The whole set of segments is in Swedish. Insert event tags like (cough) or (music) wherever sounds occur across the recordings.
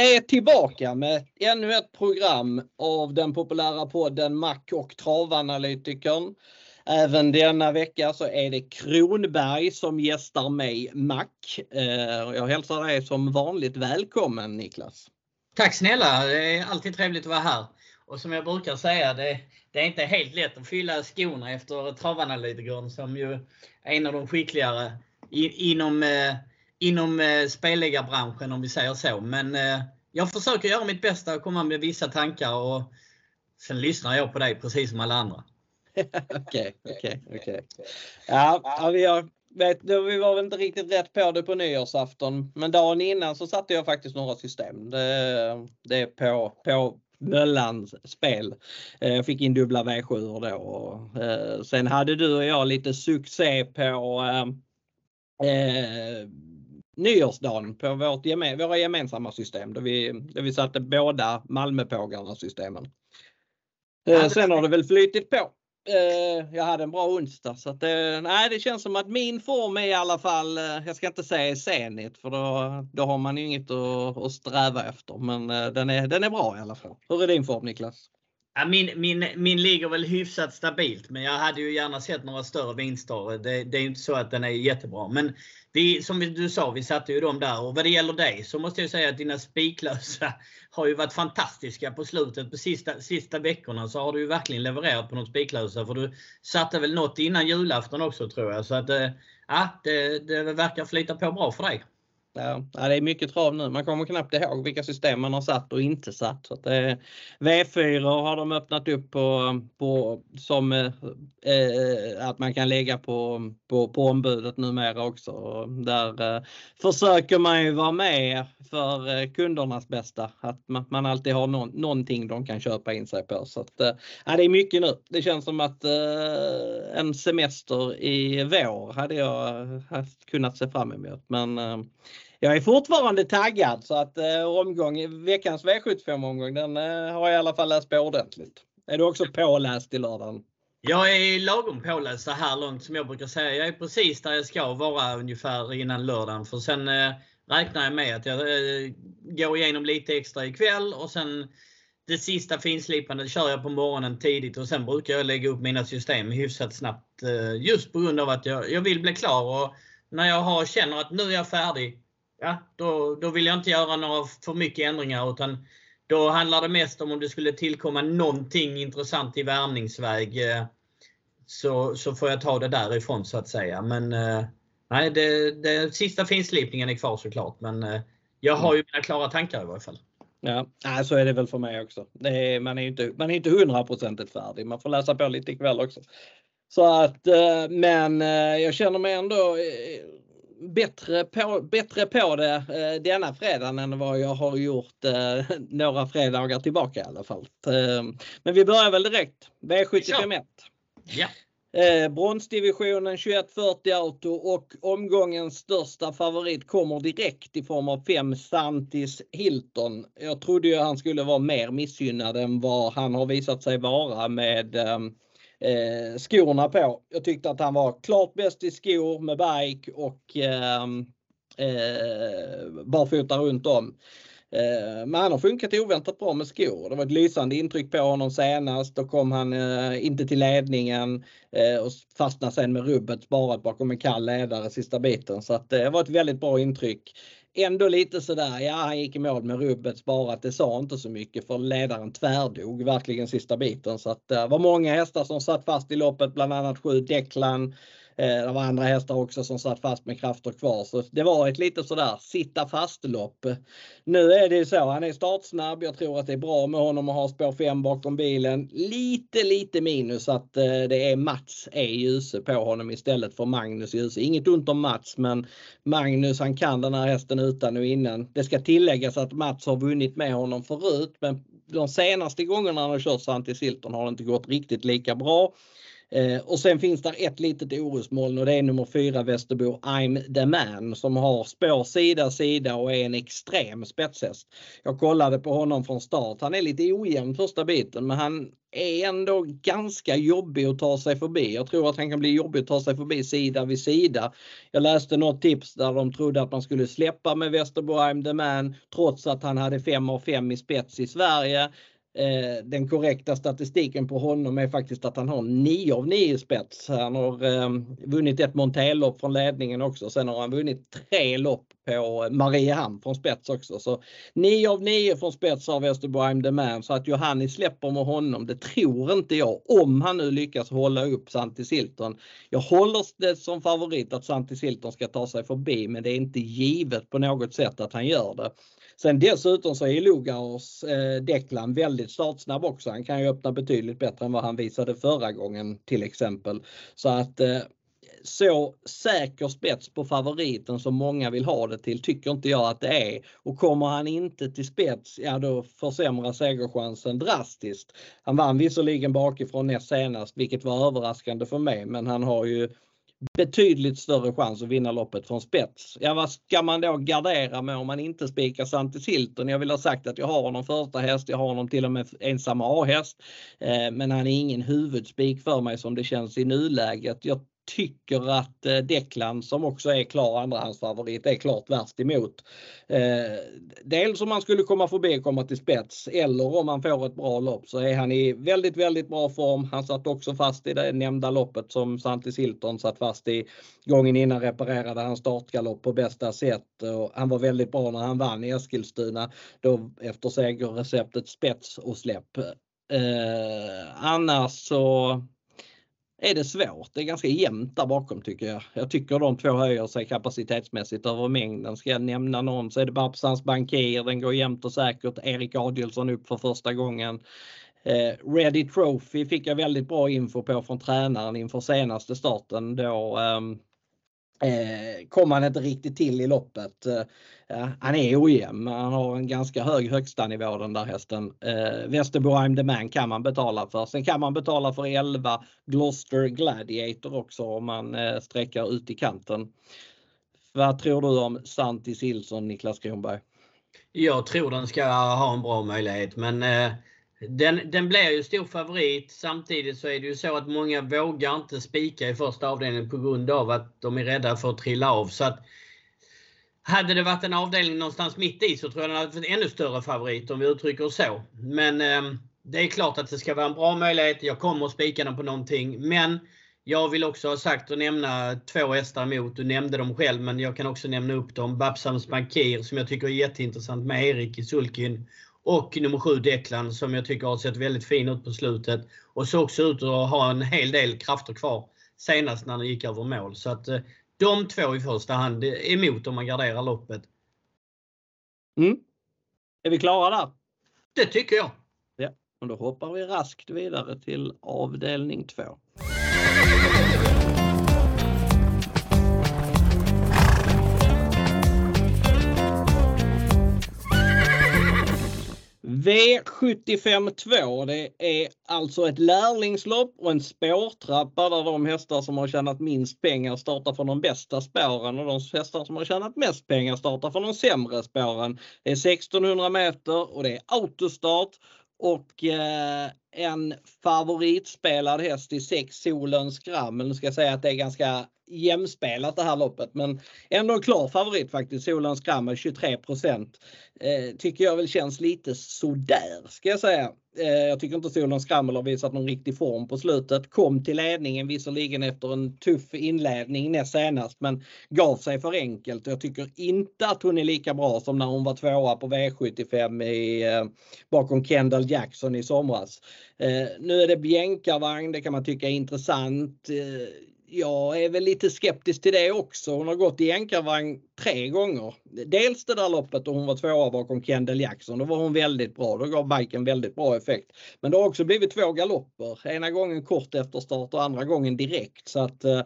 är tillbaka med ännu ett program av den populära podden Mac och travanalytikern. Även denna vecka så är det Kronberg som gästar mig, Mac. Eh, jag hälsar dig som vanligt välkommen Niklas. Tack snälla! Det är alltid trevligt att vara här. Och som jag brukar säga, det, det är inte helt lätt att fylla skorna efter travanalytikern som ju är en av de skickligare i, inom, eh, inom eh, spelläggarbranschen om vi säger så. Men eh, jag försöker göra mitt bästa och komma med vissa tankar och sen lyssnar jag på dig precis som alla andra. (laughs) Okej, okej, okej. Ja, vi har vet, vi var väl inte riktigt rätt på det på nyårsafton, men dagen innan så satte jag faktiskt några system. Det, det är på, på Möllans spel. Eh, jag fick in dubbla V7 då. Och, eh, sen hade du och jag lite succé på eh, eh nyårsdagen på vårt våra gemensamma system där vi, där vi satte båda Malmöpågarna systemen. Eh, sen har det väl flytit på. Eh, jag hade en bra onsdag så att, eh, nej, det känns som att min form är i alla fall, eh, jag ska inte säga senigt för då, då har man inget att, att sträva efter men den är, den är bra i alla fall. Hur är din form Niklas? Ja, min, min, min ligger väl hyfsat stabilt men jag hade ju gärna sett några större vinster. Det, det är inte så att den är jättebra. Men vi, som du sa, vi satte ju dem där. Och vad det gäller dig så måste jag säga att dina spiklösa (laughs) har ju varit fantastiska på slutet. På sista, sista veckorna så har du ju verkligen levererat på de spiklösa. För du satte väl något innan julafton också tror jag. Så att eh, ja, det, det verkar flyta på bra för dig. Ja, det är mycket trav nu. Man kommer knappt ihåg vilka system man har satt och inte satt. Så det, eh, V4 har de öppnat upp på, på som eh, eh, att man kan lägga på, på, på ombudet numera också. Där eh, försöker man ju vara med för eh, kundernas bästa. Att man, man alltid har någon, någonting de kan köpa in sig på. Så att, eh, det är mycket nu. Det känns som att eh, en semester i vår hade jag haft, kunnat se fram emot. Men eh, jag är fortfarande taggad så att eh, omgång, veckans V75-omgång den eh, har jag i alla fall läst på ordentligt. Är du också påläst i lördagen? Jag är lagom påläst så här långt som jag brukar säga. Jag är precis där jag ska vara ungefär innan lördagen. För sen eh, räknar jag med att jag eh, går igenom lite extra ikväll och sen det sista finslipandet kör jag på morgonen tidigt och sen brukar jag lägga upp mina system hyfsat snabbt. Eh, just på grund av att jag, jag vill bli klar. Och när jag har, känner att nu är jag färdig ja, då, då vill jag inte göra några för mycket ändringar utan då handlar det mest om om det skulle tillkomma någonting intressant i värmningsväg eh, så, så får jag ta det därifrån så att säga. Men eh, nej, det, det, sista finslipningen är kvar såklart. Men eh, jag har ju mina klara tankar i varje fall. Ja, så är det väl för mig också. Är, man är ju inte, man är inte hundraprocentigt färdig. Man får läsa på lite ikväll också. Så att, men jag känner mig ändå bättre på, bättre på det eh, denna fredagen än vad jag har gjort eh, några fredagar tillbaka i alla fall. Eh, men vi börjar väl direkt. V751. Ja. Eh, bronsdivisionen 2140 Auto och omgångens största favorit kommer direkt i form av 5 Santis Hilton. Jag trodde ju han skulle vara mer missgynnad än vad han har visat sig vara med eh, skorna på. Jag tyckte att han var klart bäst i skor med bike och eh, eh, barfota runt om. Eh, men han har funkat oväntat bra med skor. Det var ett lysande intryck på honom senast. Då kom han eh, inte till ledningen eh, och fastnade sen med rubbet sparat bakom en kall ledare sista biten. Så att eh, det var ett väldigt bra intryck ändå lite sådär, ja han gick i mål med rubbet sparat. Det sa inte så mycket för ledaren tvärdog verkligen sista biten. Så att eh, det var många hästar som satt fast i loppet, bland annat sju Declan, Eh, Eh, det var andra hästar också som satt fast med krafter kvar. Så det var ett lite sådär sitta fast-lopp. Nu är det ju så, han är startsnabb. Jag tror att det är bra med honom att ha spår 5 bakom bilen. Lite, lite minus att eh, det är Mats E. Djuse på honom istället för Magnus Djuse. Inget ont om Mats men Magnus han kan den här hästen utan och innan. Det ska tilläggas att Mats har vunnit med honom förut men de senaste gångerna han har kört Santi Silton har det inte gått riktigt lika bra. Eh, och sen finns där ett litet orosmoln och det är nummer 4 Västerbo I'm the man som har spår sida sida och är en extrem spetshäst. Jag kollade på honom från start. Han är lite ojämn första biten men han är ändå ganska jobbig att ta sig förbi. Jag tror att han kan bli jobbig att ta sig förbi sida vid sida. Jag läste något tips där de trodde att man skulle släppa med Västerbo I'm the man trots att han hade 5 av 5 i spets i Sverige. Eh, den korrekta statistiken på honom är faktiskt att han har 9 av 9 spets. Han har eh, vunnit ett Montelopp från ledningen också. Sen har han vunnit tre lopp på eh, Mariehamn från spets också. Så 9 av 9 från spets har Västerbo I'm the man. Så att Johannes släpper med honom, det tror inte jag. Om han nu lyckas hålla upp Santi Silton. Jag håller det som favorit att Santi Silton ska ta sig förbi men det är inte givet på något sätt att han gör det. Sen dessutom så är Lugauers eh, Declan väldigt startsnabb också. Han kan ju öppna betydligt bättre än vad han visade förra gången till exempel. Så att eh, så säker spets på favoriten som många vill ha det till tycker inte jag att det är. Och kommer han inte till spets, ja då försämras segerchansen drastiskt. Han vann visserligen bakifrån näst senast, vilket var överraskande för mig, men han har ju betydligt större chans att vinna loppet från spets. Ja, vad ska man då gardera med om man inte spikar Santis Hilton? Jag vill ha sagt att jag har honom första häst, jag har honom till och med ensam A-häst. Eh, men han är ingen huvudspik för mig som det känns i nuläget. Jag tycker att eh, Declan som också är klar andrahandsfavorit är klart värst emot. Eh, dels om man skulle komma förbi och komma till spets eller om man får ett bra lopp så är han i väldigt, väldigt bra form. Han satt också fast i det nämnda loppet som Santis Hilton satt fast i. Gången innan reparerade han startgalopp på bästa sätt och han var väldigt bra när han vann i Eskilstuna då efter segerreceptet spets och släpp. Eh, annars så är det svårt. Det är ganska jämnt där bakom tycker jag. Jag tycker de två höjer sig kapacitetsmässigt över mängden. Ska jag nämna någon så är det Babsans Bankir. Den går jämnt och säkert. Erik Adielsson upp för första gången. Eh, Ready Trophy fick jag väldigt bra info på från tränaren inför senaste starten då um, Eh, kom han inte riktigt till i loppet. Eh, han är ojämn, han har en ganska hög högsta nivå den där hästen. Eh, Västerbo I'm the man kan man betala för. Sen kan man betala för 11 Gloucester Gladiator också om man eh, sträcker ut i kanten. Vad tror du om Santi Silsson, Niklas Kronberg? Jag tror den ska ha en bra möjlighet men eh, den, den blir ju stor favorit. Samtidigt så är det ju så att många vågar inte spika i första avdelningen på grund av att de är rädda för att trilla av. Så att, hade det varit en avdelning någonstans mitt i så tror jag den hade varit ännu större favorit om vi uttrycker så. Men eh, det är klart att det ska vara en bra möjlighet. Jag kommer att spika den på någonting. Men jag vill också ha sagt och nämna två hästar emot. Du nämnde dem själv men jag kan också nämna upp dem. Babsams Bankir som jag tycker är jätteintressant med Erik i sulkin. Och nummer 7 Declan som jag tycker har sett väldigt fin ut på slutet. Och såg också ut att ha en hel del krafter kvar senast när den gick över mål. Så att eh, de två i första hand emot om man garderar loppet. Mm. Är vi klara där? Det tycker jag. Ja, och då hoppar vi raskt vidare till avdelning 2. V75 2 det är alltså ett lärlingslopp och en spårtrappa där de hästar som har tjänat minst pengar startar från de bästa spåren och de hästar som har tjänat mest pengar startar från de sämre spåren. Det är 1600 meter och det är autostart och eh, en favoritspelad häst i sex Solens Skrammel. Nu ska jag säga att det är ganska jämspelat det här loppet men ändå en klar favorit faktiskt. Solens Skrammel 23 eh, Tycker jag väl känns lite sådär ska jag säga. Eh, jag tycker inte Solens Skrammel har visat någon riktig form på slutet. Kom till ledningen visserligen efter en tuff inledning näst senast men gav sig för enkelt. Jag tycker inte att hon är lika bra som när hon var tvåa på V75 i, eh, bakom Kendall Jackson i somras. Eh, nu är det bjänkarvagn, det kan man tycka är intressant. Eh, jag är väl lite skeptisk till det också. Hon har gått i enkarvagn tre gånger. Dels det där loppet då hon var tvåa bakom Kendall Jackson. Då var hon väldigt bra. Då gav biken väldigt bra effekt. Men det har också blivit två galopper. Ena gången kort efter start och andra gången direkt. Så att Eh,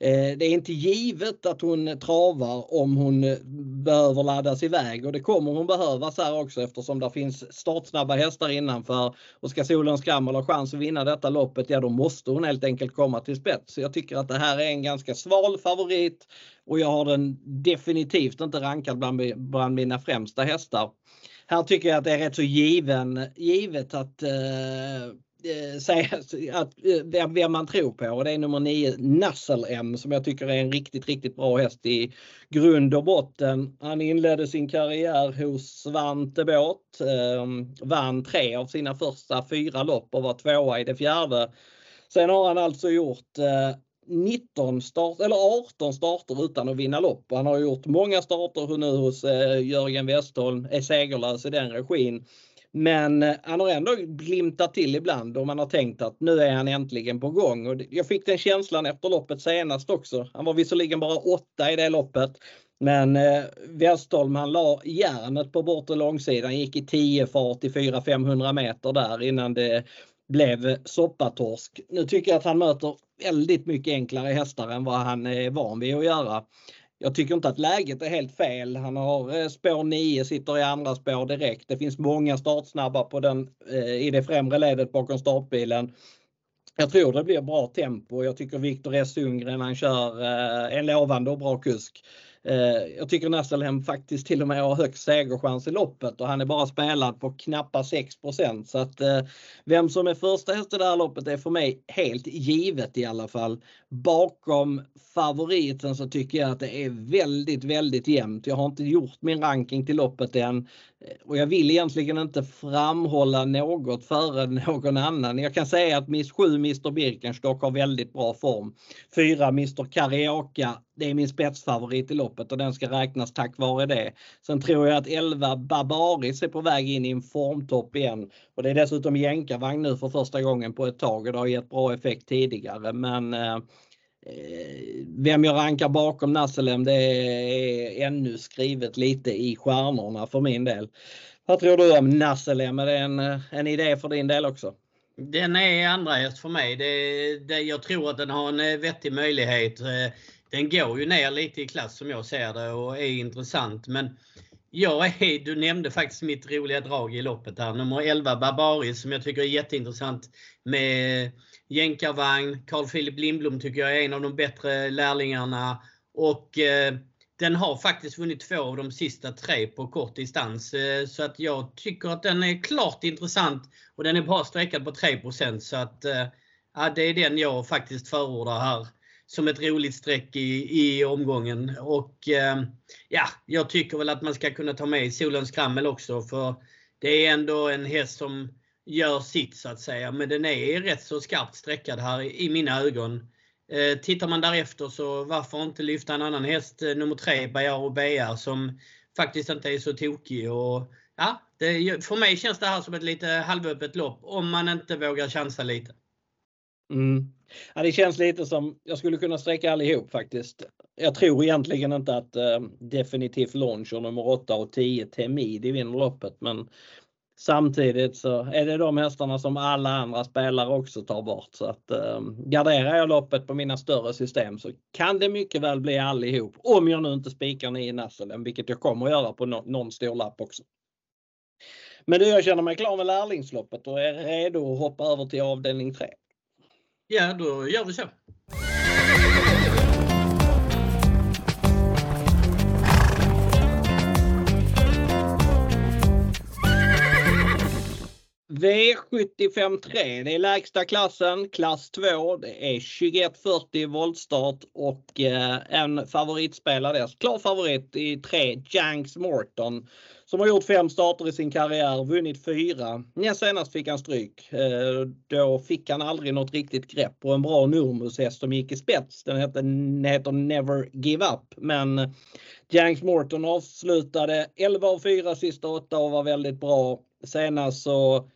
Eh, det är inte givet att hon travar om hon eh, behöver laddas iväg och det kommer hon behöva så här också eftersom det finns startsnabba hästar innanför. Och ska Solens Skrammel ha chans att vinna detta loppet, ja då måste hon helt enkelt komma till spets. Så jag tycker att det här är en ganska sval favorit och jag har den definitivt inte rankad bland, bland mina främsta hästar. Här tycker jag att det är rätt så given, givet att eh, Eh, säga (laughs) att, eh, vem, vem man tror på och det är nummer 9 Nassel M som jag tycker är en riktigt, riktigt bra häst i grund och botten. Han inledde sin karriär hos Svante Båt, eh, vann tre av sina första fyra lopp och var tvåa i det fjärde. Sen har han alltså gjort eh, 19 start, eller 18 starter utan att vinna lopp. Han har gjort många starter nu hos eh, Jörgen Westholm, är segerlös i den regin. Men eh, han har ändå glimtat till ibland och man har tänkt att nu är han äntligen på gång. Och jag fick den känslan efter loppet senast också. Han var visserligen bara åtta i det loppet. Men eh, Westholm han la järnet på bortre långsidan, gick i 10 fart i 400-500 meter där innan det blev soppatorsk. Nu tycker jag att han möter väldigt mycket enklare hästar än vad han är van vid att göra. Jag tycker inte att läget är helt fel. Han har eh, spår 9, sitter i andra spår direkt. Det finns många startsnabba på den, eh, i det främre ledet bakom startbilen. Jag tror det blir bra tempo. Jag tycker Viktor S Sundgren han kör eh, en lovande och bra kusk. Jag tycker Nasselhem faktiskt till och med har högst segerchans i loppet och han är bara spelad på knappa 6% så att vem som är första häst i det här loppet är för mig helt givet i alla fall. Bakom favoriten så tycker jag att det är väldigt, väldigt jämnt. Jag har inte gjort min ranking till loppet än eh, och jag vill egentligen inte framhålla något före (laughs) någon annan. Jag kan säga att Miss 7 Mr Birkenstock har väldigt bra form. 4 Mr Karaoke, det är min spetsfavorit i loppet och den ska räknas tack vare det. Sen tror jag att 11 Barbaris är på väg in i en formtopp igen. Och det är dessutom jänkarvagn nu för första gången på ett tag och det har gett bra effekt tidigare. Men Eh, Eh, vem jag rankar bakom Nasselem det är ännu skrivet lite i stjärnorna för min del. Vad tror du om Nasselem? Är det en, eh, en idé för din del också? Den är andra häst för mig. Det, det, jag tror att den har en eh, vettig möjlighet. Den går ju ner lite i klass som jag ser det och är intressant. Men jag är, du nämnde faktiskt mitt roliga drag i loppet här. Nummer 11 Barbaris som jag tycker är jätteintressant med jänkarvagn. Carl Philip Lindblom tycker jag är en av de bättre lärlingarna. Och eh, den har faktiskt vunnit två av de sista tre på kort distans. Eh, så att jag tycker att den är klart intressant och den är bara sträckad på 3% så att eh, ja, det är den jag faktiskt förordar här som ett roligt streck i, i omgången. Och eh, ja, jag tycker väl att man ska kunna ta med Solens Krammel också för det är ändå en häst som gör sitt så att säga. Men den är rätt så skarpt sträckad här i, mina ögon. Eh, tittar man därefter så varför inte lyfta en annan häst, eh, nummer nummer 3, och BR, som faktiskt inte är så tokig. Och, ja, det, för mig känns det här som ett lite halvöppet lopp om man inte vågar chansa lite. Mm. Ja, det känns lite som, jag skulle kunna sträcka allihop faktiskt. Jag tror egentligen inte att eh, äh, definitivt Launch och nummer 8 och 10 Temidi vinner loppet men Samtidigt så är det de hästarna som alla andra spelare också tar bort. Så att eh, garderar jag loppet på mina större system så kan det mycket väl bli allihop. Om jag nu inte spikar ner i Nasselen, vilket jag kommer att göra på no någon stor lapp också. Men du, jag känner mig klar med lärlingsloppet och är redo att hoppa över till avdelning 3. Ja, då gör vi så. V753, det är lägsta klassen, klass 2. Det är 2140 voltstart och eh, en favoritspelare, klar favorit i 3, Janks Morton. Som har gjort fem starter i sin karriär, vunnit fyra. Näst senast fick han stryk. Eh, då fick han aldrig något riktigt grepp och en bra Nurmus-häst som gick i spets. Den heter, heter Never Give Up. Men eh, Janks Morton avslutade 11 av 4 sista åtta och var väldigt bra. Senast så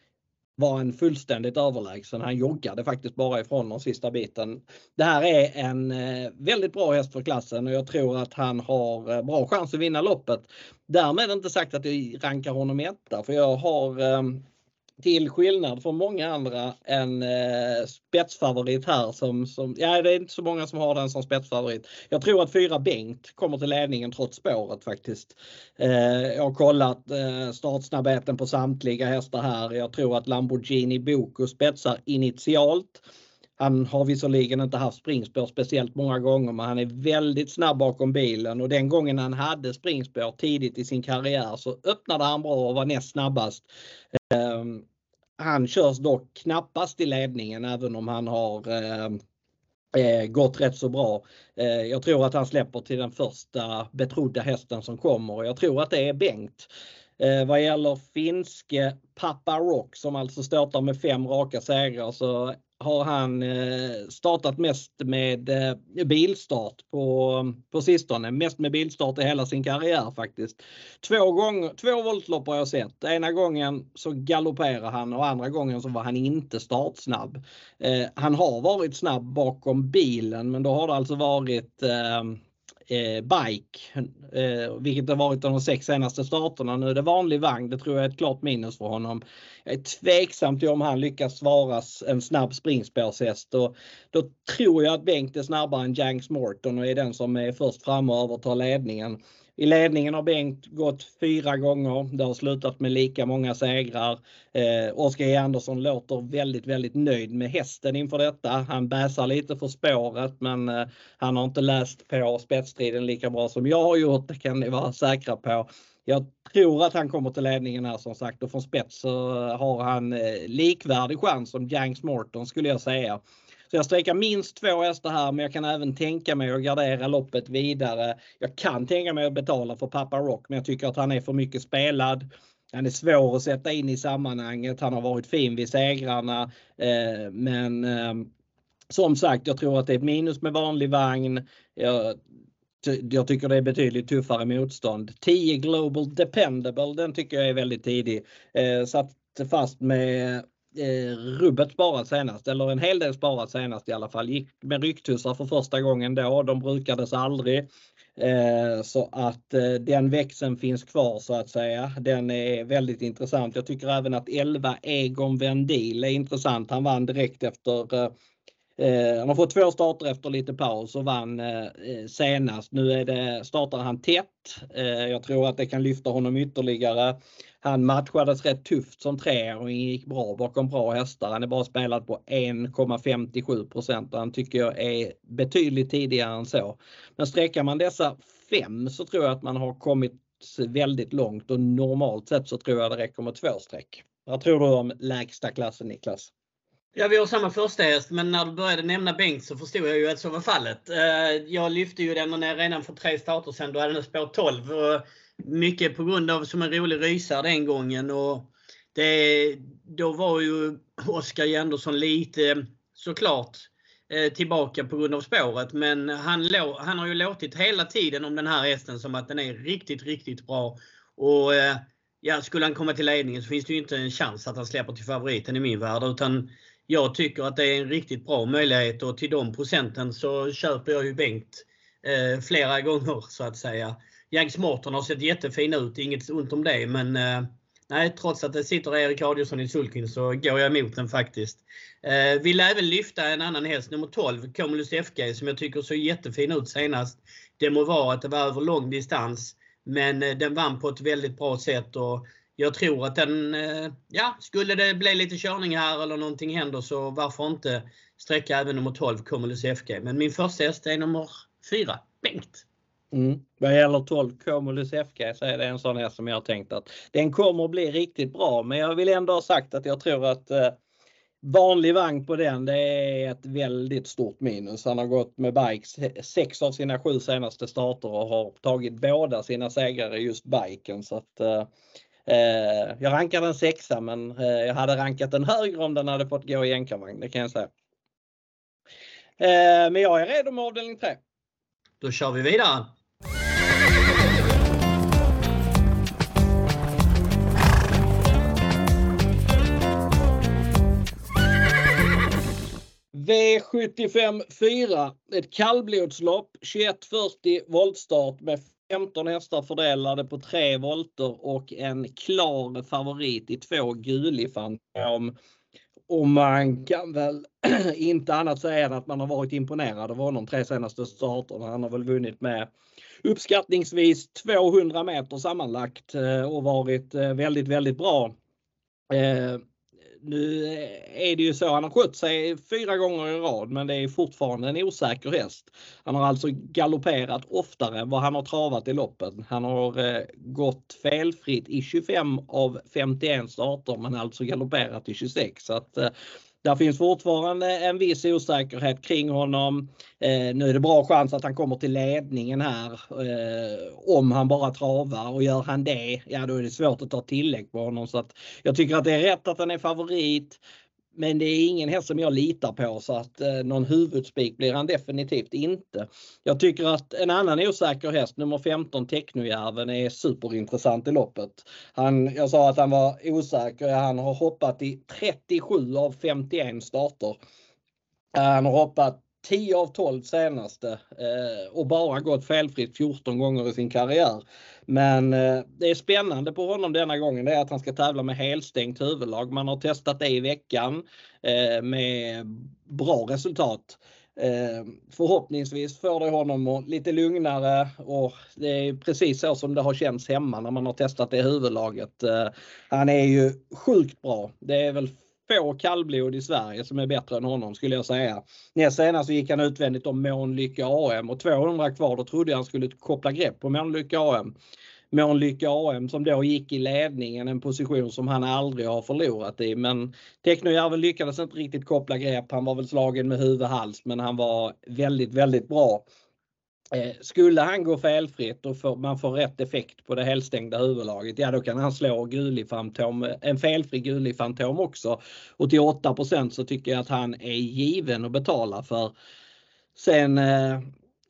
var han fullständigt överlägsen. Han joggade faktiskt bara ifrån den sista biten. Det här är en eh, väldigt bra häst för klassen och jag tror att han har eh, bra chans att vinna loppet. Därmed inte sagt att jag rankar honom etta för jag har ehm, till skillnad från många andra en eh, spetsfavorit här som, som, ja det är inte så många som har den som spetsfavorit. Jag tror att fyra Bengt kommer till ledningen trots spåret faktiskt. Eh, jag har kollat eh, startsnabbheten på samtliga hästar här. Jag tror att Lamborghini Boko spetsar initialt. Han har visserligen inte haft springspår speciellt många gånger men han är väldigt snabb bakom bilen och den gången han hade springspår tidigt i sin karriär så öppnade han bra och var näst snabbast. Ehm, han körs dock knappast i ledningen även om han har ehm, eh, gått rätt så bra. Eh, jag tror att han släpper till den första betrodda hästen som kommer och jag tror att det är Bengt. Eh, vad gäller finske Papa Rock som alltså startar med fem raka segrar så har han eh, startat mest med eh, bilstart på, på sistone. Mest med bilstart i hela sin karriär faktiskt. Två, gånger, två voltlopp har jag sett. Ena gången så galopperar han och andra gången så var han inte startsnabb. Eh, han har varit snabb bakom bilen men då har det alltså varit eh, eh, bike, eh, vilket har varit de sex senaste starterna. Nu är det vanlig vagn, det tror jag är ett klart minus för honom. Jag är tveksam till om han lyckas vara en snabb springspårshäst och då tror jag att Bengt är snabbare än Janks Morton och är den som är först framme och övertar ledningen. I ledningen har Bengt gått fyra gånger. Det har slutat med lika många segrar. Eh, Oskar E Andersson låter väldigt, väldigt nöjd med hästen inför detta. Han bäsar lite för spåret men eh, han har inte läst på spetsstriden lika bra som jag har gjort. Det kan ni vara säkra på. Jag tror att han kommer till ledningen här som sagt och från spets så har han eh, likvärdig chans som Janks Morton skulle jag säga. Så jag sträcker minst två hästar här men jag kan även tänka mig att gardera loppet vidare. Jag kan tänka mig att betala för Papa Rock men jag tycker att han är för mycket spelad. Han är svår att sätta in i sammanhanget. Han har varit fin vid segrarna. Eh, men eh, som sagt, jag tror att det är ett minus med vanlig vagn. Jag, jag tycker det är betydligt tuffare motstånd. 10 Global Dependable, den tycker jag är väldigt tidig. Eh, satt fast med eh, rubbet sparat senast, eller en hel del sparat senast i alla fall. Gick med rycktussar för första gången då, de brukades aldrig. Eh, så att eh, den växeln finns kvar så att säga. Den är väldigt intressant. Jag tycker även att 11 Egon Vendil är intressant. Han vann direkt efter eh, eh, han har fått två starter efter lite paus och vann eh, senast. Nu är det, startar han tätt. Eh, jag tror att det kan lyfta honom ytterligare. Han matchades rätt tufft som och gick bra bakom bra hästar. Han är bara spelad på 1,57 och han tycker jag är betydligt tidigare än så. Men sträcker man dessa fem så tror jag att man har kommit väldigt långt och normalt sett så tror jag det räcker med två streck. Vad tror du om lägsta klassen Niklas? Ja, vi har samma första häst, men när du började nämna Bengt så förstod jag ju att så var fallet. Eh, jag lyfte ju den redan för tre starter sedan. Då hade den spår 12. Mycket på grund av som en rolig rysare den gången. Och det, då var ju Oskar Andersson lite såklart eh, tillbaka på grund av spåret. Men han, han har ju låtit hela tiden om den här hästen som att den är riktigt, riktigt bra. Och eh, ja, skulle han komma till ledningen så finns det ju inte en chans att han släpper till favoriten i min värld. Utan jag tycker att det är en riktigt bra möjlighet och till de procenten så köper jag ju Bengt eh, flera (laughs) gånger så att säga. Jags Morton har sett jättefin ut, inget ont om det men eh, nej, trots att det sitter Erik Adielsson i sulkyn så går jag emot den faktiskt. Eh, vill även lyfta en annan häst, nummer 12, Comulus FG, som jag tycker såg jättefin ut senast. Det må vara att det var över lång distans men eh, den vann på ett väldigt bra sätt och jag tror att den, eh, ja, skulle det bli lite körning här eller någonting händer så varför inte sträcka även nummer 12 Comulus FG. Men min första häst är nummer 4, Bengt. Mm. Vad gäller 12 Comulus FG så är det en sån häst som jag har tänkt att den kommer att bli riktigt bra. Men jag vill ändå ha sagt att jag tror att eh, vanlig vagn på den det är ett väldigt stort minus. Han har gått med bikes sex av sina sju senaste starter och har tagit båda sina segrar i just biken. Så att, eh, Eh, jag rankar den sexa men eh, jag hade rankat den högre om den hade fått gå i jänkarvagn, det kan jag säga. Eh, men jag är redo med avdelning 3. Då kör vi vidare. V75 4, ett kallblodslopp, 2140 voltstart med 15 hästar fördelade på tre volter och en klar favorit i två Gulifantom. Och man kan väl (clears throat) inte annat säga än att man har varit imponerad av honom tre senaste starterna. Han har väl vunnit med uppskattningsvis 200 meter sammanlagt eh, och varit eh, väldigt, väldigt bra. Nu är det ju så, han har skött sig fyra gånger i rad men det är fortfarande en osäker häst. Han har alltså galopperat oftare än vad han har travat i loppen. Han har eh, gått felfritt i 25 av 51 starter men alltså galopperat i 26. Så att, eh, där finns fortfarande en viss osäkerhet kring honom. Eh, nu är det bra chans att han kommer till ledningen här. Eh, om han bara travar och gör han det, ja då är det svårt att ta tillägg på honom. Så att jag tycker att det är rätt att han är favorit. Men det är ingen häst som jag litar på så att eh, någon huvudspik blir han definitivt inte. Jag tycker att en annan osäker häst, nummer 15 Technojärven, är superintressant i loppet. Han, jag sa att han var osäker, han har hoppat i 37 av 51 starter. Han har hoppat 10 av 12 senaste eh, och bara gått felfritt 14 gånger i sin karriär. Men eh, det är spännande på honom denna gången det är att han ska tävla med helstängt huvudlag. Man har testat det i veckan eh, med bra resultat. Eh, förhoppningsvis får det honom lite lugnare och det är precis så som det har känts hemma när man har testat det i huvudlaget. Eh, han är ju sjukt bra. Det är väl få kallblod i Sverige som är bättre än honom skulle jag säga. Näst senast så gick han utvändigt om Månlycke AM och 200 kvar då trodde jag han skulle koppla grepp på Månlycke AM. Månlycke AM som då gick i ledningen, en position som han aldrig har förlorat i. Men Technojärven lyckades inte riktigt koppla grepp. Han var väl slagen med huvud hals men han var väldigt, väldigt bra. Eh, skulle han gå felfritt och för, man får rätt effekt på det helstängda huvudlaget, ja då kan han slå gulig Fantom, en felfri gulig Fantom också. Och till 8% så tycker jag att han är given att betala för. Sen eh,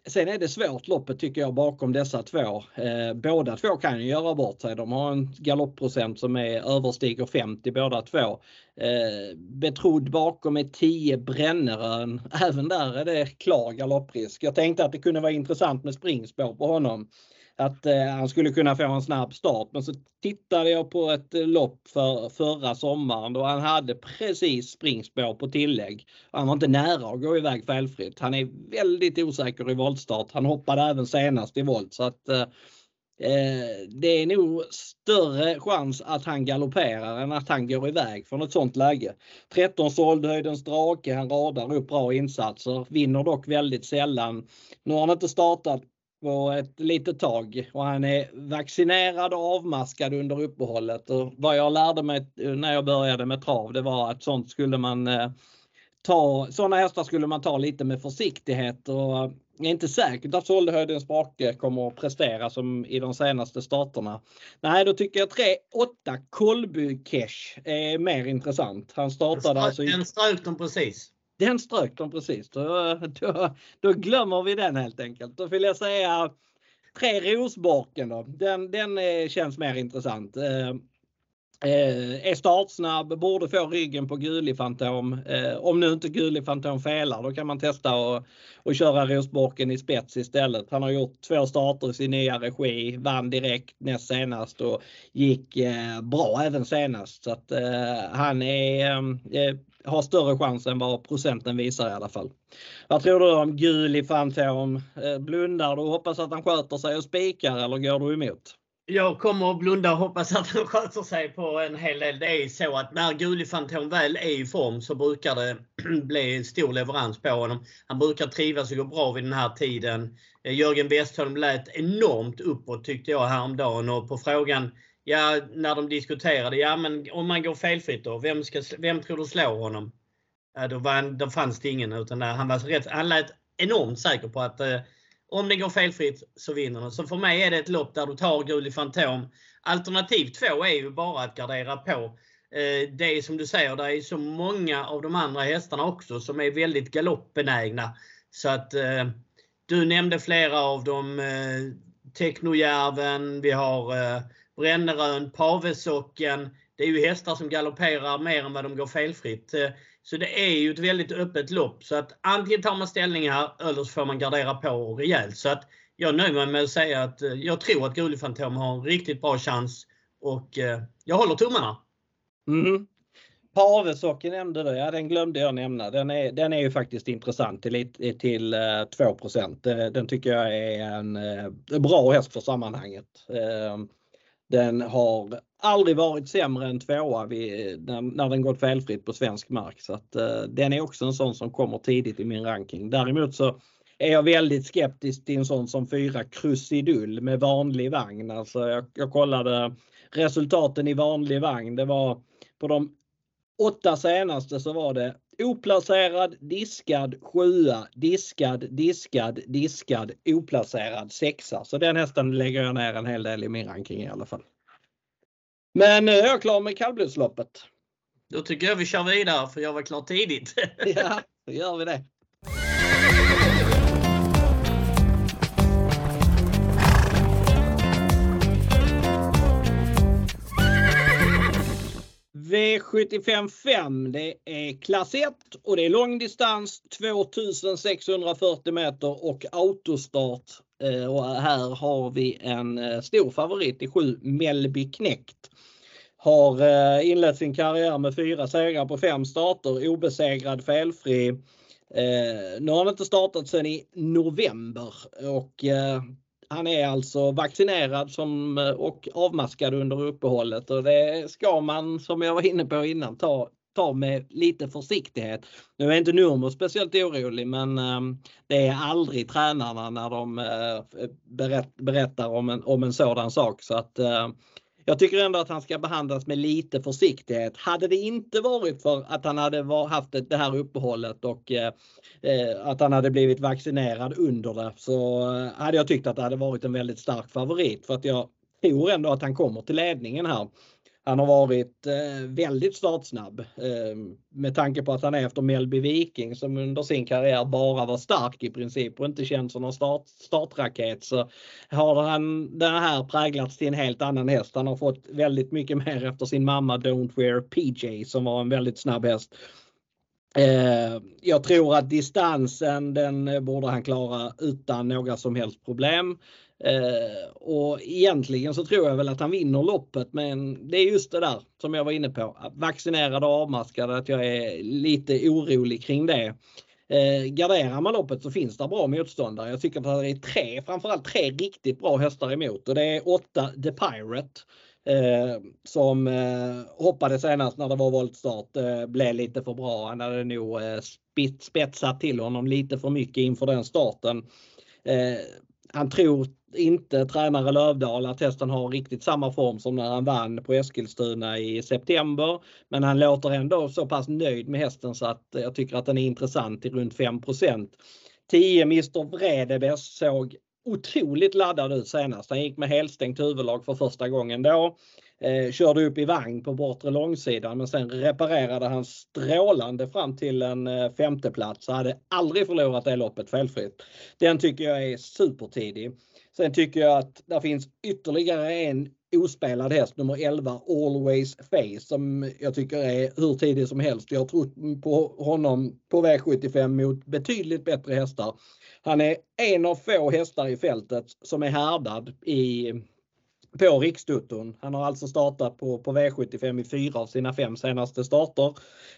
Sen är det svårt loppet tycker jag bakom dessa två. Eh, båda två kan ju göra bort sig. De har en galoppprocent som är överstiger 50 båda två. Eh, betrodd bakom är 10 Brännerön. Även där är det klar galopprisk. Jag tänkte att det kunde vara intressant med springspår på honom att eh, han skulle kunna få en snabb start. Men så tittade jag på ett eh, lopp för förra sommaren då han hade precis springspår på tillägg. Han var inte nära att gå iväg felfritt. Han är väldigt osäker i voltstart. Han hoppade även senast i volt så att eh, eh det är nog större chans att han galopperar än att han går iväg från ett sånt läge. 13 såldhöjdens drake, han radar upp bra insatser, vinner dock väldigt sällan. Nu har han inte startat på ett litet tag och han är vaccinerad och avmaskad under uppehållet. Och vad jag lärde mig när jag började med trav det var att sånt skulle man eh, ta, sådana hästar skulle man ta lite med försiktighet och är inte säkert att Såldehöjdens Brake kommer att prestera som i de senaste starterna. Nej, då tycker jag 3-8 Kolby Kesh är mer intressant. Han startade alltså... Den strök de precis. Den strök de precis. Då, då, då, glömmer vi den helt enkelt. Då vill jag säga tre Rosborken då. Den, den eh, känns mer intressant. Eh, eh, är startsnabb, borde få ryggen på Gulig Fantom. Eh, om nu inte Gulig Fantom felar då kan man testa och, och köra Rosborken i spets istället. Han har gjort två starter i sin nya regi, vann direkt näst senast och gick eh, bra även senast. Så att eh, han är eh, har större chans än vad procenten visar i alla fall. Vad tror du om Guli Fantom? Eh, blundar du och hoppas att han sköter sig och spikar eller går du emot? Jag kommer att blunda och hoppas att han sköter sig på en hel del. Det är så att när Guli Fantom väl är i form så brukar det (clears throat) bli stor leverans på honom. Han brukar trivas och gå bra vid den här tiden. Eh, Jörgen Westholm lät enormt uppåt tyckte jag häromdagen och på frågan Ja, när de diskuterade, ja men om man går felfritt då, vem, ska, vem tror du slår honom? Ja, då, var, då fanns det ingen utan han var rätt, han lät enormt säker på att eh, om det går felfritt så vinner den. Så för mig är det ett lopp där du tar Guli Fantom. Alternativ två är ju bara att gardera på. Eh, det är som du säger, det är så många av de andra hästarna också som är väldigt galoppbenägna. Så att eh, du nämnde flera av dem. Eh, Technojärven, vi har eh, Brännerön, Pavesocken. Det är ju hästar som galopperar mer än vad de går felfritt. Eh, så det är ju ett väldigt öppet lopp. Så att antingen tar man ställning här eller så får man gardera på rejält. Så att jag nöjer mig med att säga att eh, jag tror att Gulifantom har en riktigt bra chans. Och eh, jag håller tummarna. Mm. Pavesocker nämnde du, ja den glömde jag nämna. Den är, den är ju faktiskt intressant till, till eh, 2% eh, Den tycker jag är en eh, bra häst för sammanhanget. Ehm, den har aldrig varit sämre än tvåa vid, när, när den gått felfritt på svensk mark. Så att, den är också en sån som kommer tidigt i min ranking. Däremot så är jag väldigt skeptisk till en sån som fyra Krusidull med vanlig vagn. Alltså jag, jag kollade resultaten i vanlig vagn. Det var på de åtta senaste så var det oplacerad, diskad, sjua, diskad, diskad, diskad, oplacerad, sexa. Så den hästen lägger jag ner en hel del i min ranking i alla fall. Men nu är jag klar med kallblodsloppet. Då tycker jag vi kör vidare för jag var klar tidigt. ja, (laughs) då gör vi det. V75 5 det är klass 1 och det är långdistans 2640 meter och autostart. Eh, och här har vi en eh, stor favorit i 7 Melby Knekt. Har eh, inlett sin karriär med fyra segrar på fem starter, obesegrad, felfri. Nu har han inte startat sedan i november och han är alltså vaccinerad som, eh, och avmaskad under uppehållet och det ska man som jag var inne på innan ta, ta med lite försiktighet. Nu är inte Nurmo speciellt orolig men um, det är aldrig tränarna när de uh, berätt, berättar om en, om en sådan sak. Så att uh, jag tycker ändå att han ska behandlas med lite försiktighet. Hade det inte varit för att han hade haft det här uppehållet och eh, eh, att han hade blivit vaccinerad under det så eh, hade jag tyckt att det hade varit en väldigt stark favorit för att jag tror ändå att han kommer till ledningen här. Han har varit eh, väldigt startsnabb eh, med tanke på att han är efter Melby Viking som under sin karriär bara var stark i princip och inte känns som någon start, startraket så har han den här präglats till en helt annan häst. Han har fått väldigt mycket mer efter sin mamma Don't Wear PJ som var en väldigt snabb häst. Eh, jag tror att distansen den eh, borde han klara utan några som helst problem. Eh, och egentligen så tror jag väl att han vinner loppet men det är just det där som jag var inne på. Vaccinerad och avmaskad, att jag är lite orolig kring det. Eh, garderar man loppet så finns det bra motståndare. Jag tycker att det är tre, framförallt tre riktigt bra hästar emot och det är åtta The Pirate. Eh, som eh, hoppade senast när det var voltstart. Eh, blev lite för bra. Han hade nog eh, spetsat till honom lite för mycket inför den starten. Eh, han tror inte tränare Lövdahl att hästen har riktigt samma form som när han vann på Eskilstuna i september. Men han låter ändå så pass nöjd med hästen så att jag tycker att den är intressant i runt 5% 10 Mr Vredebes såg otroligt laddad ut senast. Han gick med helstängt huvudlag för första gången då. Eh, körde upp i vagn på bortre långsidan men sen reparerade han strålande fram till en eh, femteplats. Så hade aldrig förlorat det loppet felfritt. Den tycker jag är supertidig. Sen tycker jag att det finns ytterligare en ospelad häst, nummer 11, Always Face, som jag tycker är hur tidig som helst. Jag har trott på honom på V75 mot betydligt bättre hästar. Han är en av få hästar i fältet som är härdad i på Rikstoton. Han har alltså startat på, på V75 i fyra av sina fem senaste starter.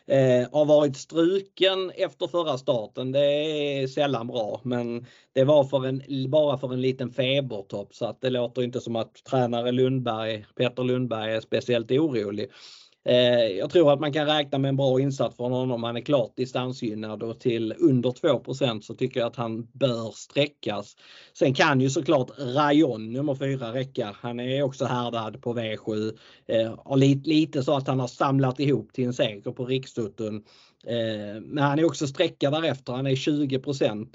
Eh, har varit struken efter förra starten. Det är sällan bra men det var för en, bara för en liten febertopp så att det låter inte som att tränare Lundberg, Peter Lundberg är speciellt orolig. Eh, jag tror att man kan räkna med en bra insats från honom. Han är klart distansgynnad och till under 2% så tycker jag att han bör sträckas. Sen kan ju såklart Rayon nummer 4 räcka. Han är också härdad på V7. Eh, lite, lite så att han har samlat ihop till en seger på Rikstoton. Eh, men han är också sträckad därefter. Han är 20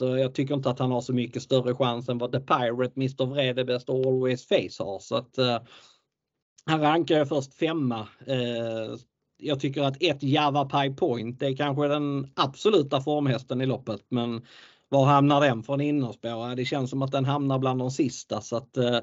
och jag tycker inte att han har så mycket större chans än vad The Pirate, Mr Vredebest och Always Face har. Så att, eh, han rankar jag först femma. Eh, jag tycker att ett Java Pie Point är kanske den absoluta formhästen i loppet men var hamnar den från innerspår? Det känns som att den hamnar bland de sista så att eh,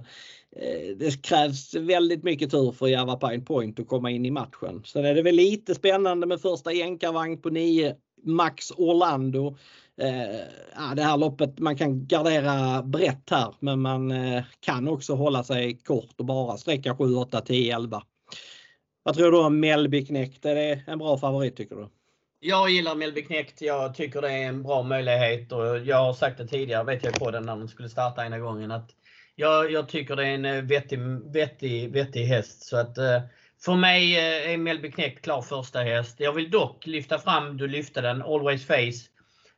det krävs väldigt mycket tur för Java Pine Point att komma in i matchen. Sen är det väl lite spännande med första jänkarvagn på 9 Max Orlando eh, det här loppet, man kan gardera brett här men man eh, kan också hålla sig kort och bara sträcka 7, 8, 10, 11. Vad tror du om Melby Knekt? Är det en bra favorit tycker du? Jag gillar Melby Knekt. Jag tycker det är en bra möjlighet och jag har sagt det tidigare, vet jag på den när de skulle starta ena gången, att jag, jag tycker det är en eh, vettig, vettig, vettig häst. Så att, eh, för mig eh, är Melby Knekt klar första häst. Jag vill dock lyfta fram, du lyfte den, Always Face.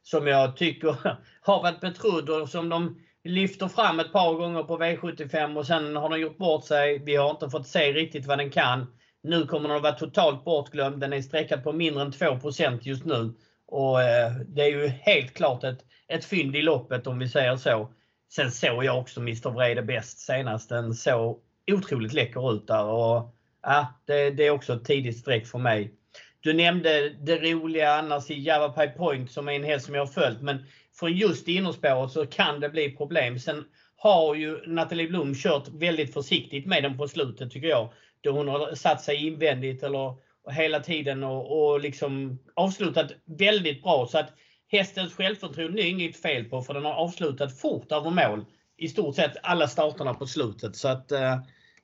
Som jag tycker (laughs) har varit betrodd och som de lyfter fram ett par gånger på V75 och sen har den gjort bort sig. Vi har inte fått se riktigt vad den kan. Nu kommer den att vara totalt bortglömd. Den är sträckad på mindre än 2% just nu. Och eh, Det är ju helt klart ett, ett fynd i loppet om vi säger så. Sen såg jag också Mr Vrede bäst senast. Den såg otroligt läcker ut där. Och, ja, det, det är också ett tidigt streck för mig. Du nämnde det roliga annars i Java Pie Point som är en häst som jag har följt. Men från just innerspåret så kan det bli problem. Sen har ju Nathalie Blom kört väldigt försiktigt med den på slutet tycker jag. Då hon har satt sig invändigt eller hela tiden och, och liksom avslutat väldigt bra. Så att hästens självförtroende är inget fel på för den har avslutat fort över mål. I stort sett alla starterna på slutet. Så att eh,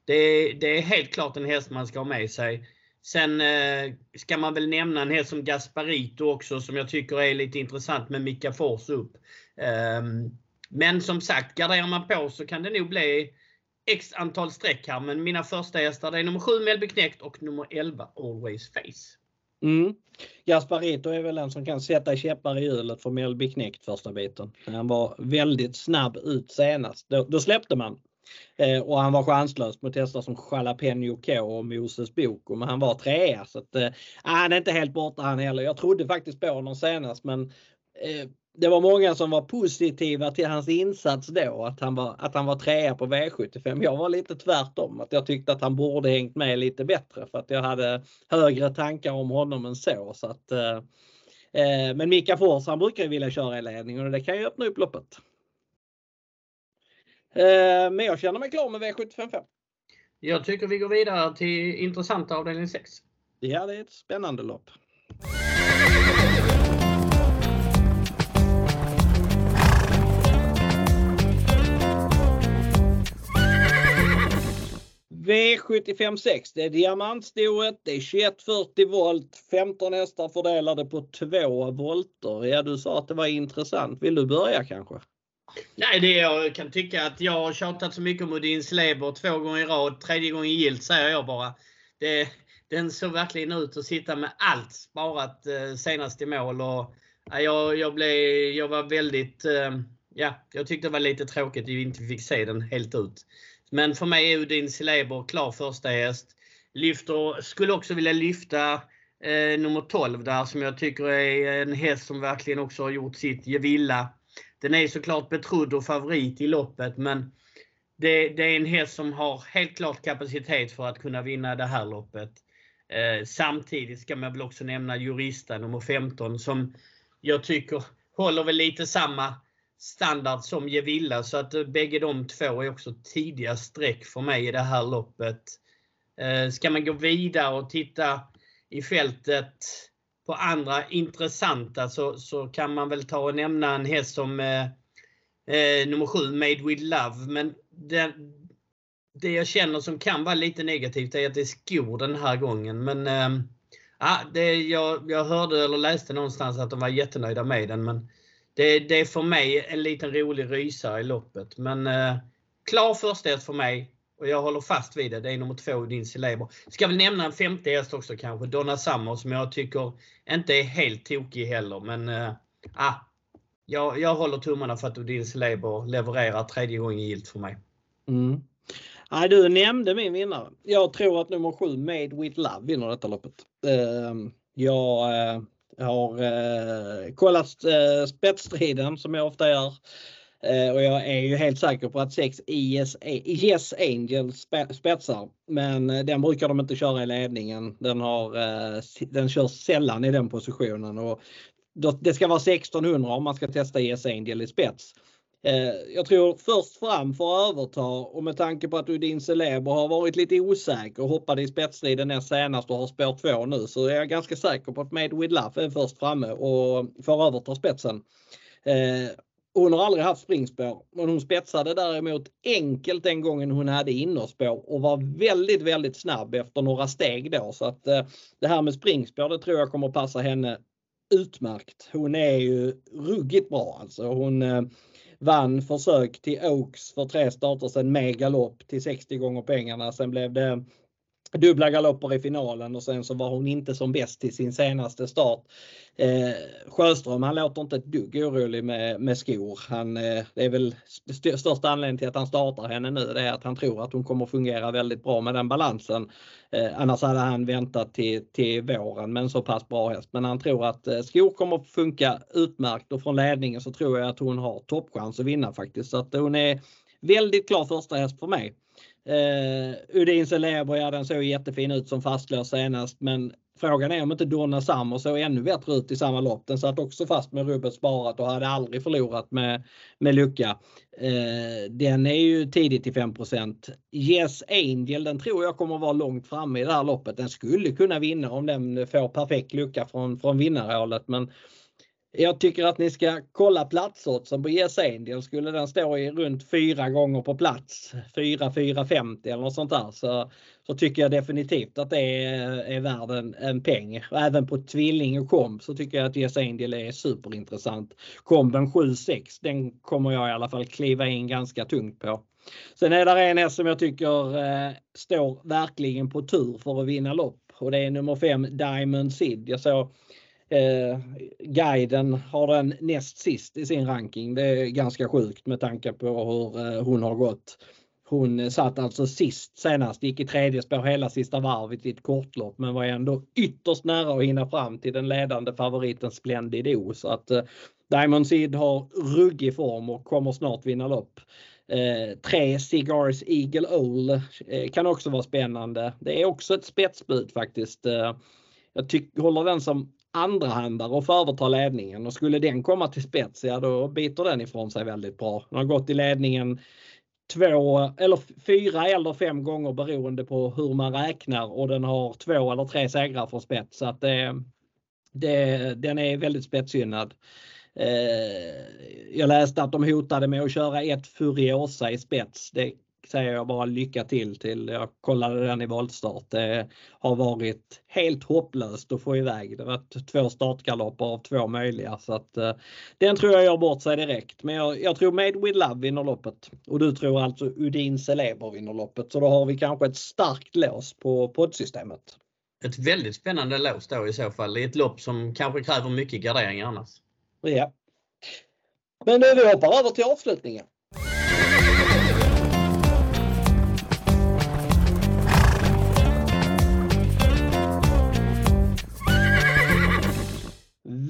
det, det, är helt klart en häst man ska ha med sig. Sen eh, ska man väl nämna en häst som Gasparito också som jag tycker är lite intressant med Mika Fors upp. Ehm, men som sagt, garderar man på så kan det nog bli x antal streck här. Men mina första hästar är nummer 7 Melby Knekt och nummer 11 Always Face. Mm. Gasparito är väl den som kan sätta käppar i hjulet för Melby Knekt första biten. Han var väldigt snabb ut senast. Då, då släppte man. Eh, och han var chanslös mot hästar som Jalapeno K och Moses Boko. Men han var trea så att, eh, ah, han är inte helt borta han heller. Jag trodde faktiskt på honom senast men eh, det var många som var positiva till hans insats då, att han var, att han var trea på V75. Jag var lite tvärtom, att jag tyckte att han borde hängt med lite bättre för att jag hade högre tankar om honom än så. så att, eh, eh men Mika Fors han brukar ju vilja köra i ledningen och det kan ju öppna upp loppet. Eh, men jag känner mig klar med V755. Jag tycker vi går vidare till intressanta avdelning 6. Ja, det är ett spännande lopp. V756, det är diamantstoet, det är 2140 volt, 15 hästar fördelade på två volter. Ja, du sa att det var intressant. Vill du börja kanske? Nej, det jag kan tycka att jag har tjatat så mycket om Udin Leber två gånger i rad, tredje gången gilt säger jag bara. Det, den såg verkligen ut att sitta med allt sparat eh, senast i mål. Och, eh, jag, jag, blev, jag var väldigt, eh, ja, jag tyckte det var lite tråkigt att vi inte fick se den helt ut. Men för mig är Udin Celeber klar första häst. Lyfter, skulle också vilja lyfta eh, nummer 12 där som jag tycker är en häst som verkligen också har gjort sitt Gevilla. Den är såklart betrodd och favorit i loppet men det, det, är en häst som har helt klart kapacitet för att kunna vinna det här loppet. Eh, samtidigt ska man väl också nämna Jurista nummer 15 som jag tycker håller väl lite samma standard som Gevilla så att eh, bägge de två är också tidiga streck för mig i det här loppet. Eh, ska man gå vidare och titta i fältet på andra intressanta så, så kan man väl ta och nämna en häst som eh, eh, nummer 7, Made with Love. Men det, det jag känner som kan vara lite negativt är att det är skor den här gången. Men eh, det, jag, jag hörde eller läste någonstans att de var jättenöjda med den. Men det, det är för mig en liten rolig rysare i loppet. Men eh, klar första för mig. Och jag håller fast vid det. Det är nummer två, din Celeber. Ska väl nämna en femte häst också kanske. Donna Summer som jag tycker inte är helt tokig heller. Men äh, jag, jag håller tummarna för att din Celeber levererar tredje gången gilt för mig. Mm. Nej, du nämnde min vinnare. Jag tror att nummer sju, Made with Love, vinner detta loppet. Uh, jag uh, har uh, kollat uh, spetsstriden som jag ofta gör. Eh, och jag är ju helt säker på att 6 IS, yes Angel spetsar. Men eh, den brukar de inte köra i ledningen. Den, har, eh, den körs sällan i den positionen. Och det ska vara 1600 om man ska testa Yes Angel i spets. Jag tror först fram för att överta och med tanke på att Udin Celeber har varit lite osäker och hoppade i spetsstriden näst senast och har spår 2 nu så är jag ganska säker på att Made with Love är först framme och får överta spetsen. Hon har aldrig haft springspår men hon spetsade däremot enkelt den gången hon hade innerspår och var väldigt, väldigt snabb efter några steg då så att eh, det här med springspår det tror jag kommer passa henne utmärkt. Hon är ju ruggigt bra alltså. Hon eh, vann försök till Oaks för tre starter sedan med galopp till 60 gånger pengarna. Sen blev det dubbla galopper i finalen och sen så var hon inte som bäst i sin senaste start. Eh, Sjöström han låter inte ett dugg orolig med, med skor. Han, eh, det är väl st största anledningen till att han startar henne nu det är att han tror att hon kommer fungera väldigt bra med den balansen. Eh, annars hade han väntat till, till våren med en så pass bra häst. Men han tror att eh, skor kommer funka utmärkt och från ledningen så tror jag att hon har toppchans att vinna faktiskt. Så att hon är väldigt klar första häst för mig. Eh, Udin Celebre, ja den såg jättefin ut som fastlås senast men frågan är om inte Donna Summer såg ännu bättre ut i samma lopp. Den satt också fast med rubbet sparat och hade aldrig förlorat med, med lucka. Eh, den är ju tidigt till 5% Yes Angel, den tror jag kommer vara långt framme i det här loppet. Den skulle kunna vinna om den får perfekt lucka från, från vinnarhålet men jag tycker att ni ska kolla platsoddsen på Yes Angel. Skulle den stå i runt fyra gånger på plats, 4 4, 50 eller något sånt där, så, så tycker jag definitivt att det är, är värd en, en peng. Och även på tvilling och komb så tycker jag att Yes Angel är superintressant. Komben 7-6, den kommer jag i alla fall kliva in ganska tungt på. Sen är det en häst som jag tycker eh, står verkligen på tur för att vinna lopp och det är nummer 5 Diamond Sid. Jag såg Eh, guiden har den näst sist i sin ranking. Det är ganska sjukt med tanke på hur eh, hon har gått. Hon satt alltså sist senast, gick i tredje spår hela sista varvet i ett kortlopp men var ändå ytterst nära att hinna fram till den ledande favoriten Splendid O. Så att eh, Diamond Seed har ruggig form och kommer snart vinna lopp. Eh, tre Cigars Eagle Owl eh, kan också vara spännande. Det är också ett spetsbud faktiskt. Eh, jag tycker, håller den som andrahandare och få överta ledningen och skulle den komma till spets, ja då biter den ifrån sig väldigt bra. Den har gått i ledningen två eller fyra eller fem gånger beroende på hur man räknar och den har två eller tre segrar från spets. Så att det, det, den är väldigt spetsgynnad. Eh, jag läste att de hotade med att köra ett Furiosa i spets. Det säger jag bara lycka till till. Jag kollade den i voltstart. Det har varit helt hopplöst att få iväg. Det varit två startgalopper av två möjliga så att uh, den tror jag gör bort sig direkt. Men jag, jag, tror Made with Love vinner loppet och du tror alltså Udin Celeber vinner loppet. Så då har vi kanske ett starkt lås på poddsystemet. Ett väldigt spännande lås då i så fall i ett lopp som kanske kräver mycket gardering annars. Ja. Men nu vi hoppar över till avslutningen.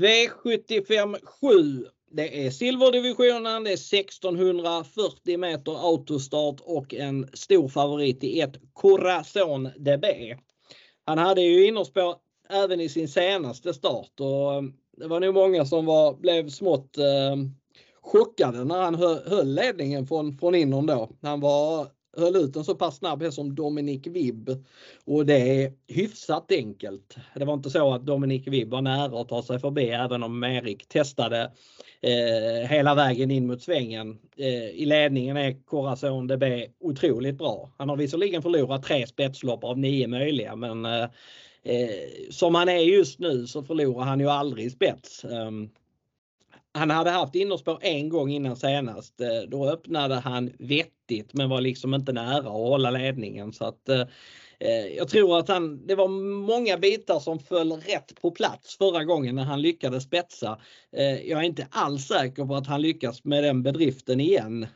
V75 7. Det är silverdivisionen, det är 1640 meter autostart och en stor favorit i ett Corazon DB. Han hade ju innerspår även i sin senaste start och eh, det var nog många som var, blev smått eh, chockade när han höll ledningen från, från innern då. Han var höll ut en så pass snabb häst som Dominic Vibb. Och det är hyfsat enkelt. Det var inte så att Dominic Vibb var nära att ta sig förbi även om Erik testade eh, hela vägen in mot svängen. Eh, I ledningen är Corazon DB otroligt bra. Han har visserligen förlorat tre spetslopp av nio möjliga men eh, eh som han är just nu så förlorar han ju aldrig spets. Um, han hade haft innerspår en gång innan senast. Eh, då öppnade han vettigt men var liksom inte nära att hålla ledningen. Så att, eh, eh, jag tror att han, det var många bitar som föll rätt på plats förra gången när han lyckades spetsa. Eh, jag är inte alls säker på att han lyckas med den bedriften igen.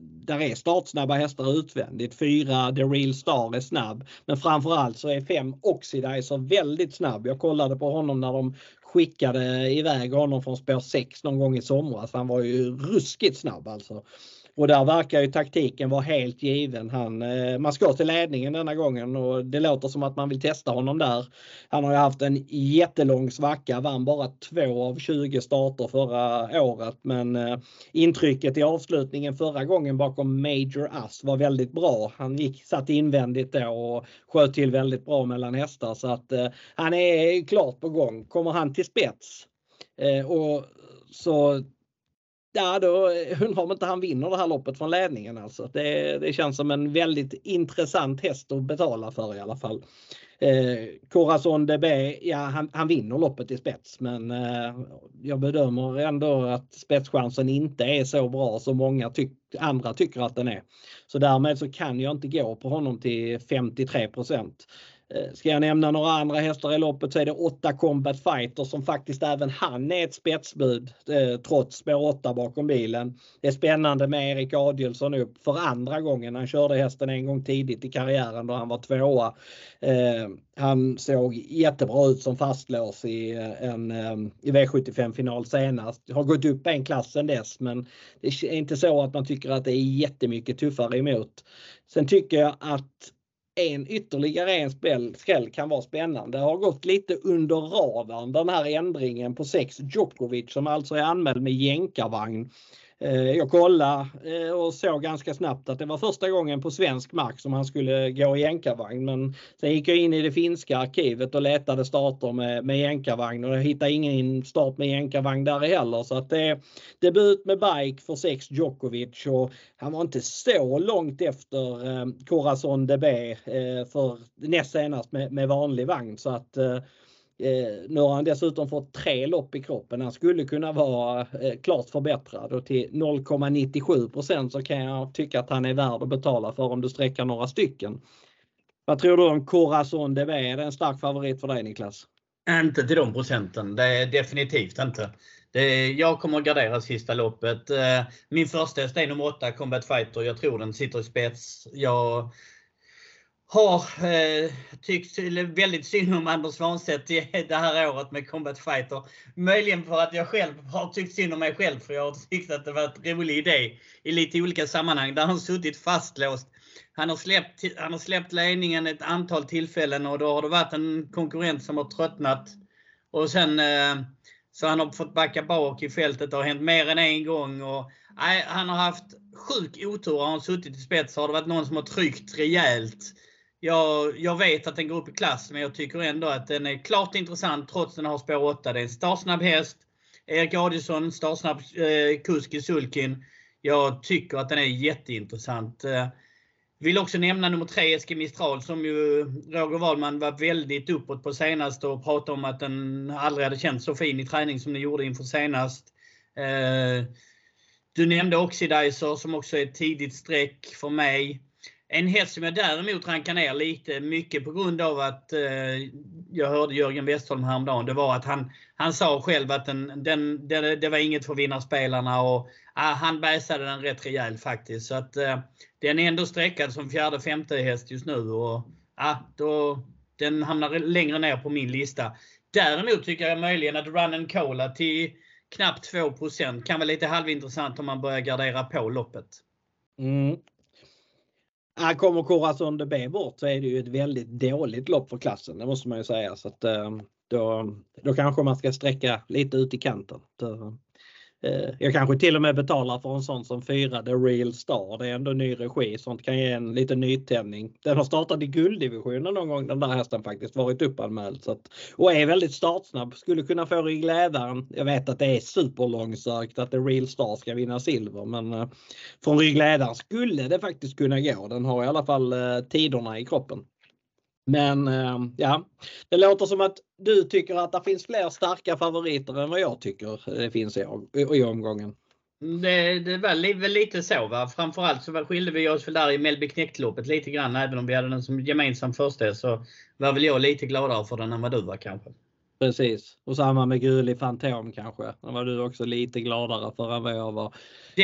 Där är startsnabba hästar utvändigt. Fyra The Real Star är snabb. Men framförallt så är fem Oxidizer väldigt snabb. Jag kollade på honom när de skickade iväg honom från spår 6 någon gång i somras. Han var ju ruskigt snabb alltså. Och där verkar ju taktiken vara helt given. Han, eh, man ska till ledningen denna gången och det låter som att man vill testa honom där. Han har ju haft en jättelång svacka, vann bara två av 20 starter förra året men eh, intrycket i avslutningen förra gången bakom Major Ass var väldigt bra. Han gick, satt invändigt då och sköt till väldigt bra mellan hästar så att eh, han är klart på gång. Kommer han till spets och så Ja, då undrar om inte han vinner det här loppet från ledningen alltså. Det, det känns som en väldigt intressant häst att betala för i alla fall. Eh, Corazon DB, ja han, han vinner loppet i spets men eh, jag bedömer ändå att spetschansen inte är så bra som många tyck, andra tycker att den är. Så därmed så kan jag inte gå på honom till 53 Eh, ska jag nämna några andra hästar i loppet så är det 8 Combat Fighter som faktiskt även han är ett spetsbud eh, trots spår 8 bakom bilen. Det är spännande med Erik Adielsson upp för andra gången. Han körde hästen en gång tidigt i karriären då han var tvåa. Eh, han såg jättebra ut som fastlås i en i V75 final senast. Har gått upp en klass sen dess men det är inte så att man tycker att det är jättemycket tuffare emot. Sen tycker jag att en ytterligare en spel, skräll kan vara spännande. Det har gått lite under radarn den här ändringen på sex Djokovic som alltså är anmäld med jänkarvagn. Eh, jag kollade eh, och såg ganska snabbt att det var första gången på svensk mark som han skulle gå i jänkarvagn. Men sen gick jag in i det finska arkivet och letade starter med, med jänkarvagn och jag hittade ingen start med jänkarvagn där heller. Så att det är debut med bike för sex Djokovic och han var inte så långt efter eh, Corazon DB för näst senast med, med vanlig vagn. Så att eh, nu har han dessutom fått tre lopp i kroppen. Han skulle kunna vara eh, klart förbättrad och till 0,97% så kan jag tycka att han är värd att betala för om du sträcker några stycken. Vad tror du om Corazon DB? Är det en stark favorit för dig Niklas? Inte till de procenten. Det är definitivt inte. Det, jag kommer att gardera sista loppet. Eh, min första häst är nummer 8, Combat Fighter. Jag tror den sitter i spets. Jag har eh, tyckt väldigt synd om Anders Svanstedt (laughs) det här året med Combat Fighter. Möjligen för att jag själv har tyckt synd om mig själv för jag har tyckt att det var en rolig idé i lite olika sammanhang där han suttit fastlåst. Han har, släppt, han har släppt ledningen ett antal tillfällen och då har det varit en konkurrent som har tröttnat. Och sen eh, så han har fått backa bak i fältet. Det har hänt mer än en gång. Och, nej, han har haft sjuk otur. Har han suttit i spets har det varit någon som har tryckt rejält jag, jag vet att den går upp i klass, men jag tycker ändå att den är klart intressant trots att den har spår 8. Det är en startsnabb häst. Erik Adielsson, startsnabb eh, kusk i sulkin. Jag tycker att den är jätteintressant. Eh, vill också nämna nummer 3, Eske Mistral, som ju Roger Wahlman var väldigt uppåt på senast och pratade om att den aldrig hade känts så fin i träning som den gjorde inför senast. Eh, du nämnde Oxidizer som också är ett tidigt streck för mig. En häst som jag däremot rankar ner lite, mycket på grund av att eh, jag hörde Jörgen Westholm häromdagen, det var att han, han sa själv att den, den, det, det var inget för vinnarspelarna och ah, han bäsade den rätt rejält faktiskt. Så att eh, den är ändå sträckad som fjärde, femte häst just nu och ah, då, den hamnar längre ner på min lista. Däremot tycker jag möjligen att Run and Cola till knappt 2% kan vara lite halvintressant om man börjar gardera på loppet. Mm. Han kommer Corazon de B bort så är det ju ett väldigt dåligt lopp för klassen, det måste man ju säga. Så att, eh, då, då kanske man ska sträcka lite ut i kanten. Eh, jag kanske till och med betalar för en sån som fyra The Real Star. Det är ändå ny regi. Sånt kan ge en liten nytändning. Den har startat i gulddivisionen någon gång den där hästen faktiskt. Varit uppanmäld. Så att, och är väldigt startsnabb. Skulle kunna få ryggledaren. Jag vet att det är superlångsökt att The Real Star ska vinna silver. Men eh, från ryggledaren skulle det faktiskt kunna gå. Den har i alla fall eh, tiderna i kroppen. Men eh, ja, det låter som att du tycker att det finns fler starka favoriter än vad jag tycker eh, det finns i, i omgången. Mm, det, det var väl lite så. Va? Framförallt så skilde vi oss väl där i Mellby knektloppet lite grann. Även om vi hade den som gemensam första så var väl jag lite gladare för den än vad du var kanske. Precis. Och samma med Guli Fantom kanske. Den var du också lite gladare för än vad jag var.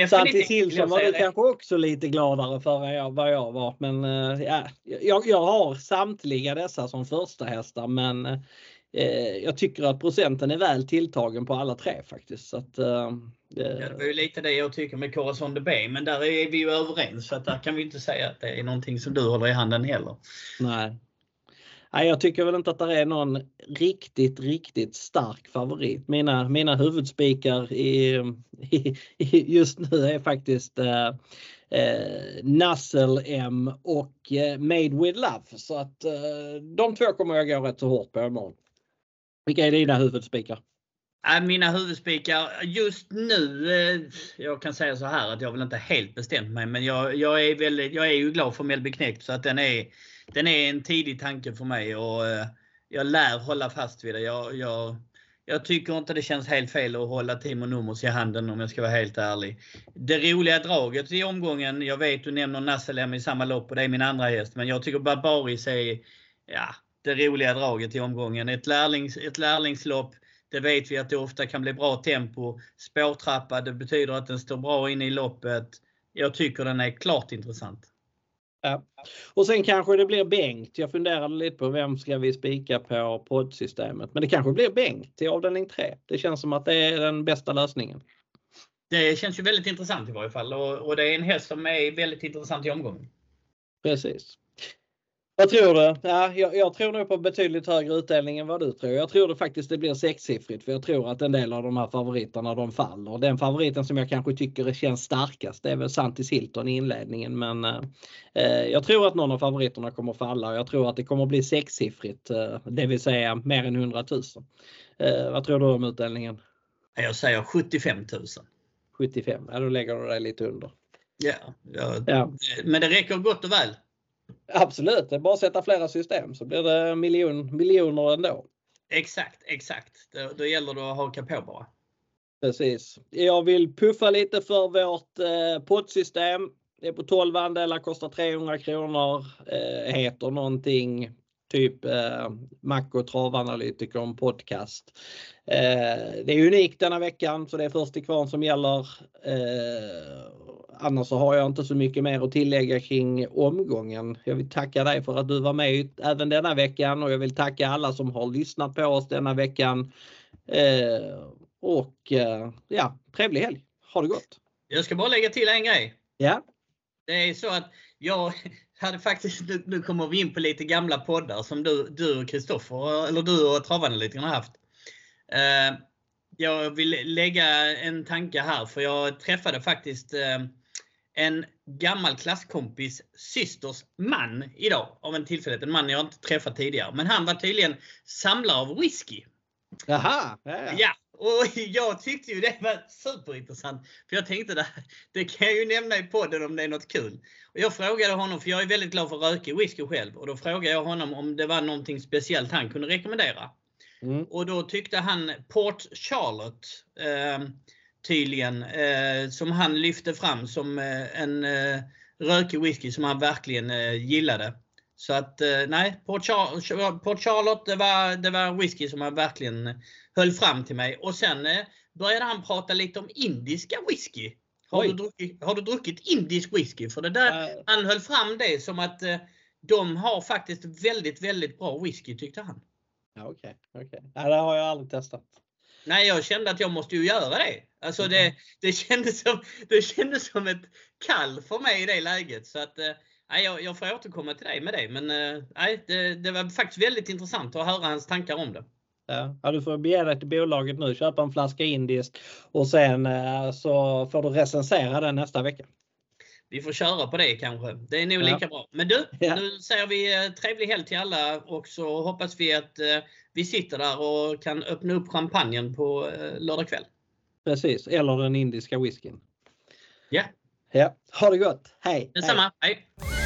Santis Hilsen var du kanske också lite gladare för än vad jag var. Men eh, ja, jag, jag har samtliga dessa som första hästar men eh, jag tycker att procenten är väl tilltagen på alla tre faktiskt. Så att, eh, det var ju lite det jag tycker med Corazon de B, men där är vi ju överens. Så att där kan vi inte säga att det är någonting som du håller i handen heller. Nej. Nej, jag tycker väl inte att det är någon riktigt, riktigt stark favorit. Mina, mina huvudspikar i, (laughs) i, just nu är faktiskt eh, eh, Nassel M och eh, Made with Love. Så att eh, de två kommer jag gå rätt så hårt på imorgon. Vilka är dina huvudspikar? Mina huvudspikar just nu, eh, jag kan säga så här att jag vill inte helt bestämt mig men jag, jag, är, väldigt, jag är ju glad för Mellby Knekt så att den är, den är en tidig tanke för mig och eh, jag lär hålla fast vid det. Jag, jag, jag tycker inte det känns helt fel att hålla Timo Nummers i handen om jag ska vara helt ärlig. Det roliga draget i omgången, jag vet du nämner Nasselem i samma lopp och det är min andra häst, men jag tycker Barbaris är ja, det roliga draget i omgången. Ett, lärlings, ett lärlingslopp, det vet vi att det ofta kan bli bra tempo. Spårtrappa, det betyder att den står bra inne i loppet. Jag tycker den är klart intressant. Ja. Och sen kanske det blir Bengt. Jag funderade lite på vem ska vi spika på poddsystemet. Men det kanske blir Bengt till avdelning 3. Det känns som att det är den bästa lösningen. Det känns ju väldigt intressant i varje fall och, och det är en häst som är väldigt intressant i omgången. Precis. Vad tror du? Ja, jag, jag, tror nog på betydligt högre utdelning än vad du tror. Jag tror det faktiskt det blir sexsiffrigt för jag tror att en del av de här favoriterna de faller. Den favoriten som jag kanske tycker känns starkast det är väl Santis Hilton i inledningen men eh, jag tror att någon av favoriterna kommer falla och jag tror att det kommer bli sexsiffrigt, eh, det vill säga mer än 100 000. Eh, vad tror du om utdelningen? Jag säger 75 000. 75, ja då lägger du dig lite under. Ja, ja, ja. men det räcker gott och väl. Absolut, det är bara att sätta flera system så blir det miljon, miljoner ändå. Exakt, exakt. Då, då gäller det att haka på bara. Precis. Jag vill puffa lite för vårt eh, poddsystem. Det är på 12 andelar, kostar 300 kronor. Eh, heter någonting typ eh, Mac och travanalytikern podcast. Eh, det är unikt denna veckan så det är först till kvarn som gäller. Eh, annars så har jag inte så mycket mer att tillägga kring omgången. Jag vill tacka dig för att du var med även denna veckan och jag vill tacka alla som har lyssnat på oss denna veckan. Eh, och eh, ja, trevlig helg. Ha det gott! Jag ska bara lägga till en grej. Ja. Det är så att jag hade faktiskt, nu kommer vi in på lite gamla poddar som du, du och Kristoffer, eller du och Travanalytikern har haft. Eh, jag vill lägga en tanke här för jag träffade faktiskt eh, en gammal klasskompis systers man idag av en tillfällighet. En man jag inte träffat tidigare. Men han var tydligen samlare av whisky. Jaha! Ja, ja. ja. Och (laughs) jag tyckte ju det var superintressant. För jag tänkte det, det kan jag ju nämna i podden om det är något kul. Och jag frågade honom, för jag är väldigt glad för rökig whisky själv. Och då frågade jag honom om det var någonting speciellt han kunde rekommendera. Mm. Och då tyckte han Port Charlotte eh, tydligen eh, som han lyfte fram som eh, en eh, rökig whisky som han verkligen eh, gillade. Så att eh, nej, Port, Char Port Charlotte det var, det var whisky som han verkligen höll fram till mig. Och sen eh, började han prata lite om indiska whisky. Har du, druckit, har du druckit indisk whisky? För det där, uh. han höll fram det som att de har faktiskt väldigt, väldigt bra whisky tyckte han. Okej, okay, okay. det har jag aldrig testat. Nej, jag kände att jag måste ju göra det. Alltså det, mm. det, kändes som, det kändes som ett kall för mig i det läget. Så att, eh, nej, jag, jag får återkomma till dig med det. Men eh, nej, det, det var faktiskt väldigt intressant att höra hans tankar om det. Ja, du får bege dig till bolaget nu, köpa en flaska indiskt och sen eh, så får du recensera den nästa vecka. Vi får köra på det kanske. Det är nog ja. lika bra. Men du, (laughs) ja. nu säger vi trevlig helg till alla och så hoppas vi att vi sitter där och kan öppna upp champagnen på lördag kväll. Precis, eller den indiska whiskyn. Ja. Ja, ha det gott. Hej! Detsamma. hej. hej.